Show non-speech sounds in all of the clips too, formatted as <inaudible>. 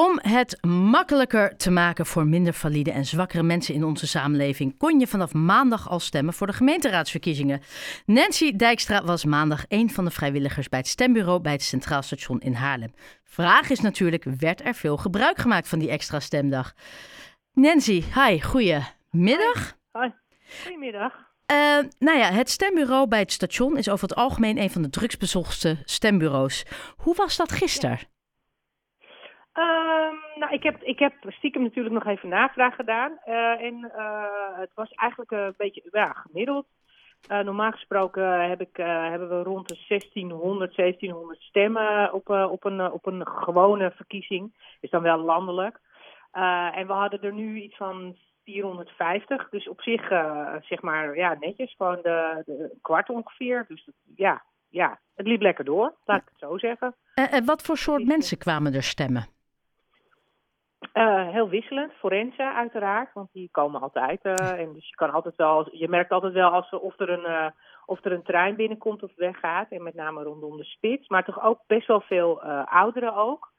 Om het makkelijker te maken voor minder valide en zwakkere mensen in onze samenleving, kon je vanaf maandag al stemmen voor de gemeenteraadsverkiezingen. Nancy Dijkstra was maandag een van de vrijwilligers bij het stembureau bij het Centraal Station in Haarlem. Vraag is natuurlijk: werd er veel gebruik gemaakt van die extra stemdag? Nancy, hi, goedemiddag. Hoi, goedemiddag. Uh, nou ja, het stembureau bij het station is over het algemeen een van de drugsbezochte stembureaus. Hoe was dat gisteren? Um, nou, ik heb, ik heb stiekem natuurlijk nog even navraag gedaan. Uh, en uh, het was eigenlijk een beetje ja, gemiddeld. Uh, normaal gesproken heb ik, hebben we rond de 1600, 1700 stemmen op, op, een, op een gewone verkiezing. Is dan wel landelijk. en we hadden er nu iets van 450. Dus op zich, zeg maar, ja, netjes. Gewoon de, de kwart ongeveer. Dus ja, ja, het liep lekker door, laat ik het zo zeggen. En wat voor soort mensen kwamen er stemmen? Uh, heel wisselend. Forensen uiteraard, want die komen altijd. Uh, en dus je kan altijd wel, je merkt altijd wel als, of, er een, uh, of er een trein binnenkomt of weggaat. En met name rondom de spits. Maar toch ook best wel veel ouderen ook.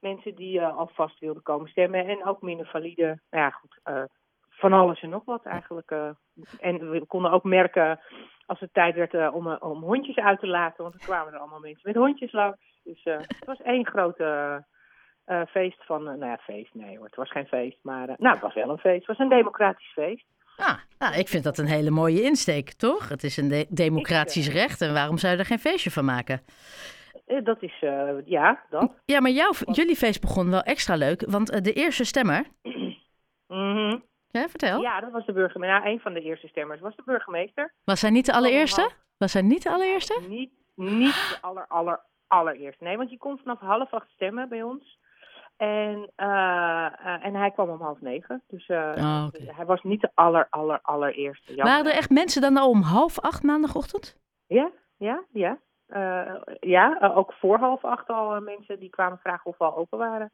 Mensen die alvast wilden komen stemmen. En ook minder valide. Nou ja, goed. van alles en nog wat eigenlijk. en we konden ook merken als het tijd werd om, om hondjes uit te laten. Want er kwamen er allemaal mensen met hondjes langs. Dus het was één grote uh, feest van, uh, nou ja, feest, nee hoor, het was geen feest, maar uh, nou, het was wel een feest. Het was een democratisch feest. Ah, nou, ik vind dat een hele mooie insteek, toch? Het is een de democratisch recht en waarom zou je er geen feestje van maken? Dat is, ja, dat. Ja, maar jouw, jullie feest begon wel extra leuk, want de eerste stemmer... <clears throat> mm Ja, vertel. Ja, dat was de burgemeester. Nou, een van de eerste stemmers was de burgemeester. Was hij niet de allereerste? Was hij niet de allereerste? Niet, niet de aller, aller, allereerste. Nee, want je kon vanaf half acht stemmen bij ons. En, uh, uh, en hij kwam om half negen. Dus uh, oh, okay. hij was niet de aller, aller, allereerste. Jammer. Waren er echt mensen dan al om half acht maandagochtend? Ja, ja, ja. ja, ook voor half acht al mensen die kwamen vragen of we al open waren.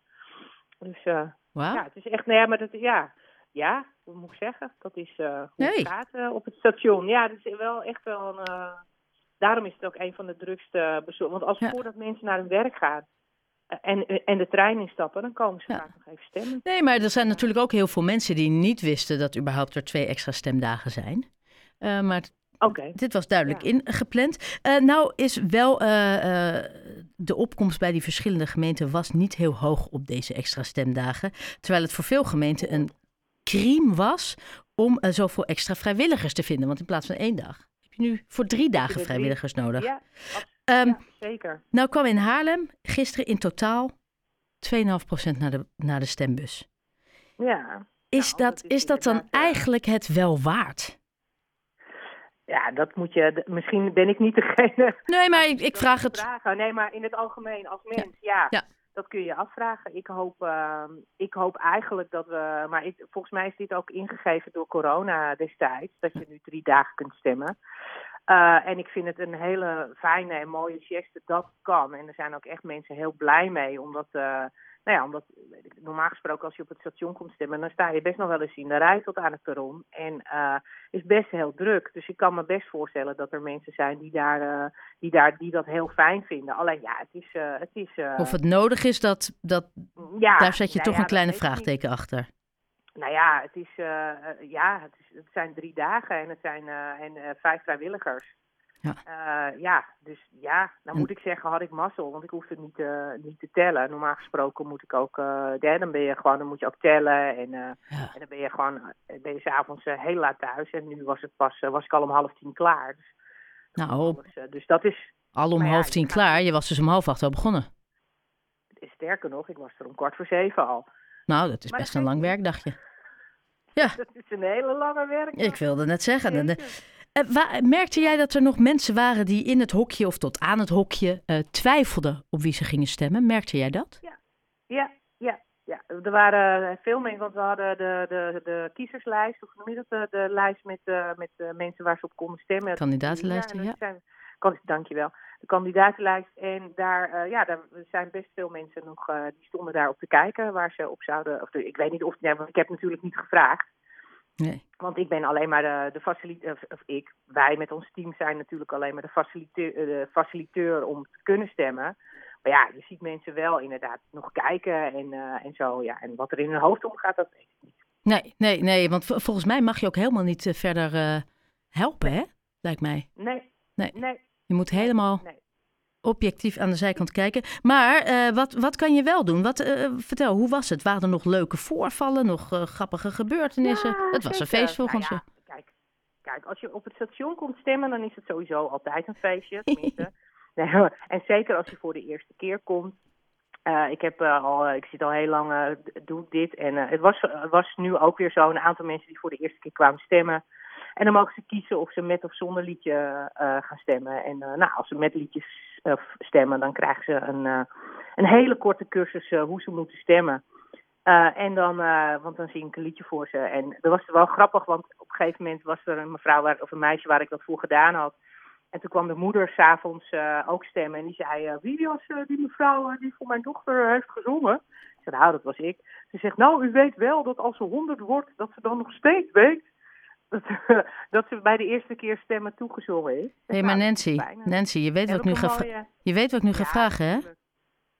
Dus wow. ja, het is echt, nee, nou maar dat, ja, ja, moet ik zeggen? Dat is hoe nee. het gaat op het station. Ja, dat is wel echt wel een, daarom is het ook een van de drukste bezoeken. Want als ja. voordat mensen naar hun werk gaan, en, en de trein instappen, dan komen ze ja. vaak nog even stemmen. Nee, maar er zijn natuurlijk ook heel veel mensen die niet wisten dat überhaupt er twee extra stemdagen zijn. Uh, maar okay. dit was duidelijk ja. ingepland. Uh, nou is wel uh, de opkomst bij die verschillende gemeenten was niet heel hoog op deze extra stemdagen. Terwijl het voor veel gemeenten een crime was om zoveel extra vrijwilligers te vinden. Want in plaats van één dag heb je nu voor drie dagen vrijwilligers nodig. Ja, Um, ja, zeker. Nou kwam in Haarlem gisteren in totaal 2,5% naar de, naar de stembus. Ja. Is nou, dat, dat is, is dat dan eigenlijk het wel waard? Ja, dat moet je. Misschien ben ik niet degene. Nee, maar ik, ik vraag het. Vragen. Nee, maar in het algemeen als mens, ja. ja. ja. Dat kun je afvragen. Ik hoop, uh, ik hoop eigenlijk dat we. Maar ik, volgens mij is dit ook ingegeven door corona destijds. Dat je nu drie dagen kunt stemmen. Uh, en ik vind het een hele fijne en mooie geste dat kan. En er zijn ook echt mensen heel blij mee. Omdat, uh, nou ja, omdat normaal gesproken als je op het station komt stemmen, dan sta je best nog wel eens in de rij tot aan het perron. En uh, is best heel druk. Dus ik kan me best voorstellen dat er mensen zijn die, daar, die, daar, die dat heel fijn vinden. Alleen ja, het is. het is of het nodig is, dat, dat, ja, daar zet je nou toch ja, een kleine vraagteken achter. Nou ja, het, is, uh, ja het, is, het zijn drie dagen en het zijn uh, en, vijf vrijwilligers. Ja. ja, dus ja, nou moet ik zeggen, had ik mazzel, want ik hoef het niet, niet te tellen. Normaal gesproken moet ik ook, ja, dan ben je gewoon, dan moet je ook tellen en, ja. en dan ben je gewoon, ben je s'avonds heel laat thuis. En nu was het pas, was ik al om half tien klaar. Dus, nou, dus dat is... Al om half tien klaar? Je was dus om half acht al begonnen? Sterker nog, ik was er om kwart voor zeven al. Nou, dat is maar best een lang werkdagje. Ja. <laughs> Dat is een hele lange werk. Ik wilde net zeggen. De, uh, merkte jij dat er nog mensen waren die in het hokje of tot aan het hokje uh, twijfelden op wie ze gingen stemmen? Merkte jij dat? Ja, ja, ja. ja. Er waren veel mensen, want we hadden de, de, de kiezerslijst, of noem je dat, de, lijst met, uh, met mensen waar ze op konden stemmen. Kandidatenlijsten, ja. Zijn, dankjewel de kandidatenlijst. En daar, uh, ja, daar zijn best veel mensen nog, uh, die stonden daar op te kijken waar ze op zouden. Of ik weet niet of, nee, want ik heb natuurlijk niet gevraagd. Nee. Want ik ben alleen maar de, de of, of, ik, wij met ons team zijn natuurlijk alleen maar de faciliteur, de faciliteur om te kunnen stemmen. Maar ja, je ziet mensen wel inderdaad nog kijken en, en zo. Ja. En wat er in hun hoofd omgaat, dat weet ik niet. Nee, nee, nee. Want volgens mij mag je ook helemaal niet verder helpen, hè? Lijkt mij. Nee. Nee. nee. Je moet helemaal nee. objectief aan de zijkant kijken. Maar uh, wat, wat kan je wel doen? Wat, vertel, hoe was het? Waren er nog leuke voorvallen, nog grappige gebeurtenissen? Ja, het was een feest volgens nou ja, kijk, kijk, als je op het station komt stemmen, dan is het sowieso altijd een feestje. <laughs> Tenminste. Nee, <laughs> en zeker als je voor de eerste keer komt. ik, heb, al, ik zit al heel lang, doe ik dit. En het was, was nu ook weer zo, een aantal mensen die voor de eerste keer kwamen stemmen. En dan mogen ze kiezen of ze met of zonder liedje uh, gaan stemmen. En uh, nou, als ze met liedjes uh, stemmen, dan krijgen ze een, een hele korte cursus hoe ze moeten stemmen. en dan, want dan zing ik een liedje voor ze. En dat was wel grappig, want op een gegeven moment was er een mevrouw waar, of een meisje waar ik dat voor gedaan had. En toen kwam de moeder s'avonds ook stemmen. En die zei, wie was die mevrouw die voor mijn dochter heeft gezongen? Ik zei, nou, dat was ik. Ze zegt, nou, u weet wel dat als ze honderd wordt, dat ze dan nog steeds weet dat, <laughs> dat ze bij de eerste keer stemmen toegezongen is. Hé, hey, maar Nancy, Nancy, je weet, wat ik nu ga mooie... je weet wat ik nu ga vragen, hè?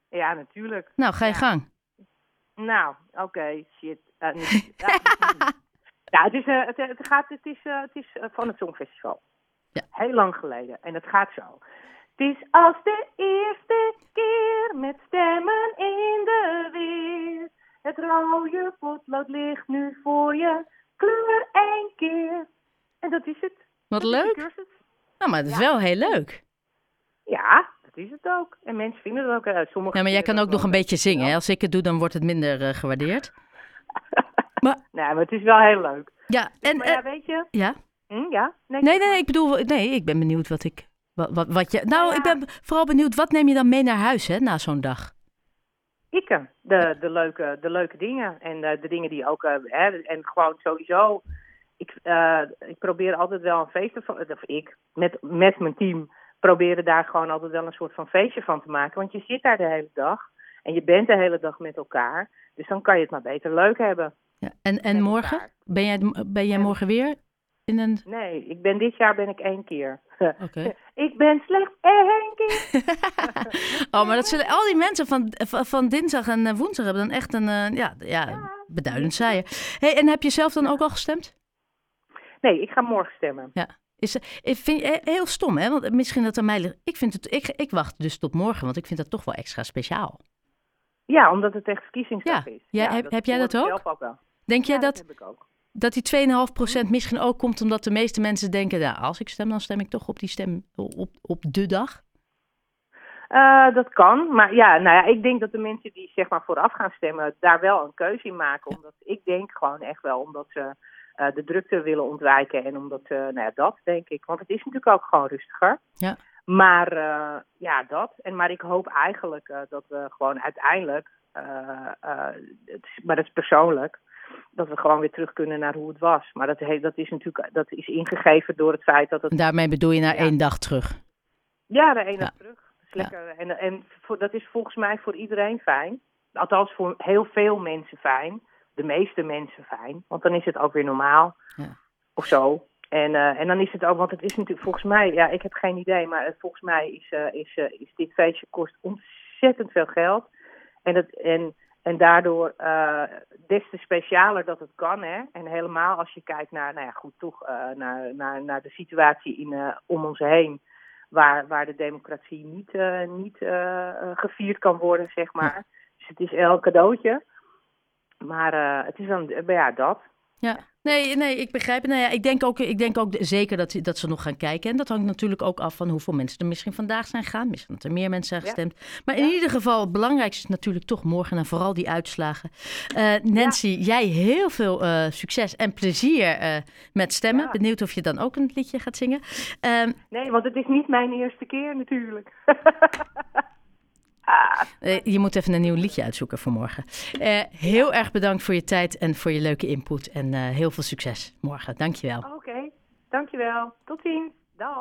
Ja, natuurlijk. Nou, ga je ja. gang. Nou, oké, okay, shit. Uh, <laughs> ja, het, is, uh, het, het, gaat, het is, uh, het is van het Songfestival. Ja. Heel lang geleden. En het gaat zo. Het is als de eerste keer met stemmen in de weer. Het rode potlood ligt nu voor je kleur één keer. En dat is het. Wat dat leuk. Nou, maar het is ja. wel heel leuk. Ja, dat is het ook. En mensen vinden het ook uit. Sommige ja, maar jij kan ook nog een beetje zingen. Hè? Als ik het doe, dan wordt het minder uh, gewaardeerd. <laughs> maar... Nee, maar het is wel heel leuk. Ja, en... Maar ja, weet je... Ja? Hm, ja? Nee, nee, nee, ik bedoel... Nee, ik ben benieuwd wat ik... Wat, wat, wat je... Nou, ja. ik ben vooral benieuwd, wat neem je dan mee naar huis, hè, na zo'n dag? Ikken. De, de, leuke, de leuke dingen. En uh, de dingen die ook... Uh, hè, en gewoon sowieso... Ik, uh, ik probeer altijd wel een feest van... Of ik, met, met mijn team... proberen daar gewoon altijd wel een soort van feestje van te maken. Want je zit daar de hele dag. En je bent de hele dag met elkaar. Dus dan kan je het maar beter leuk hebben. Ja, en en morgen? Ben jij, ben jij morgen weer in een... Nee, ik ben, dit jaar ben ik één keer. <laughs> Okay. ik ben slechts één keer. <laughs> oh, maar dat zullen al die mensen van, van, dinsdag en woensdag hebben dan echt een uh, ja, ja, ja, beduidend saaien. Hey, en heb je zelf dan ook al gestemd? Nee, ik ga morgen stemmen. Ja. Is, ik vind heel stom, hè? Want misschien dat aan mij ligt. Ik, vind het, ik, ik wacht dus tot morgen, want ik vind dat toch wel extra speciaal. Ja, omdat het echt verkiezingsdag ja. is. Ja, heb, heb jij dat ook? Zelf ook wel. Denk jij dat, dat, heb ik ook. Dat die 2,5% misschien ook komt omdat de meeste mensen denken... Nou, als ik stem, dan stem ik toch op die stem op, op de dag? Uh, dat kan, maar ja, nou ja, ik denk dat de mensen die zeg maar vooraf gaan stemmen... daar wel een keuze in maken. Ja. Omdat ik denk gewoon echt wel omdat ze uh, de drukte willen ontwijken... en omdat, uh, nou ja, dat denk ik. Want het is natuurlijk ook gewoon rustiger. Ja. Maar uh, ja, dat. En, maar ik hoop eigenlijk dat we gewoon uiteindelijk, het maar dat is persoonlijk, dat we gewoon weer terug kunnen naar hoe het was. Maar dat, dat is natuurlijk dat is ingegeven door het feit dat het. Daarmee bedoel je naar ja. één dag terug? Ja, naar één ja. dag terug. Dat is lekker. Ja. En, en voor, dat is volgens mij voor iedereen fijn. Althans, voor heel veel mensen fijn. De meeste mensen fijn. Want dan is het ook weer normaal. Of zo. En, uh, en dan is het ook, want het is natuurlijk volgens mij, ja, ik heb geen idee, maar het, volgens mij is, uh, is, uh, is dit feestje kost ontzettend veel geld. En, het, en, en daardoor des te specialer dat het kan, hè. En helemaal als je kijkt naar, nou ja, goed, toch naar, naar, naar de situatie in, om ons heen, waar, waar de democratie niet, niet gevierd kan worden, zeg maar. Dus het is elk cadeautje. Maar het is dan, ja, dat. Ja, nee, nee, ik begrijp het. Nou ja, ik denk ook, ik denk ook zeker dat, dat ze nog gaan kijken. En dat hangt natuurlijk ook af van hoeveel mensen er misschien vandaag zijn gegaan. Misschien dat er meer mensen zijn gestemd. Ja. Maar in ja. ieder geval, het belangrijkste is natuurlijk toch morgen en vooral die uitslagen. Uh, Nancy, ja. jij heel veel uh, succes en plezier uh, met stemmen. Benieuwd of je dan ook een liedje gaat zingen. Uh, nee, want het is niet mijn eerste keer natuurlijk. <laughs> Uh, je moet even een nieuw liedje uitzoeken voor morgen. Uh, heel erg bedankt voor je tijd en voor je leuke input. En uh, heel veel succes morgen. Dankjewel. Oké, okay. dankjewel. Tot ziens. Dag.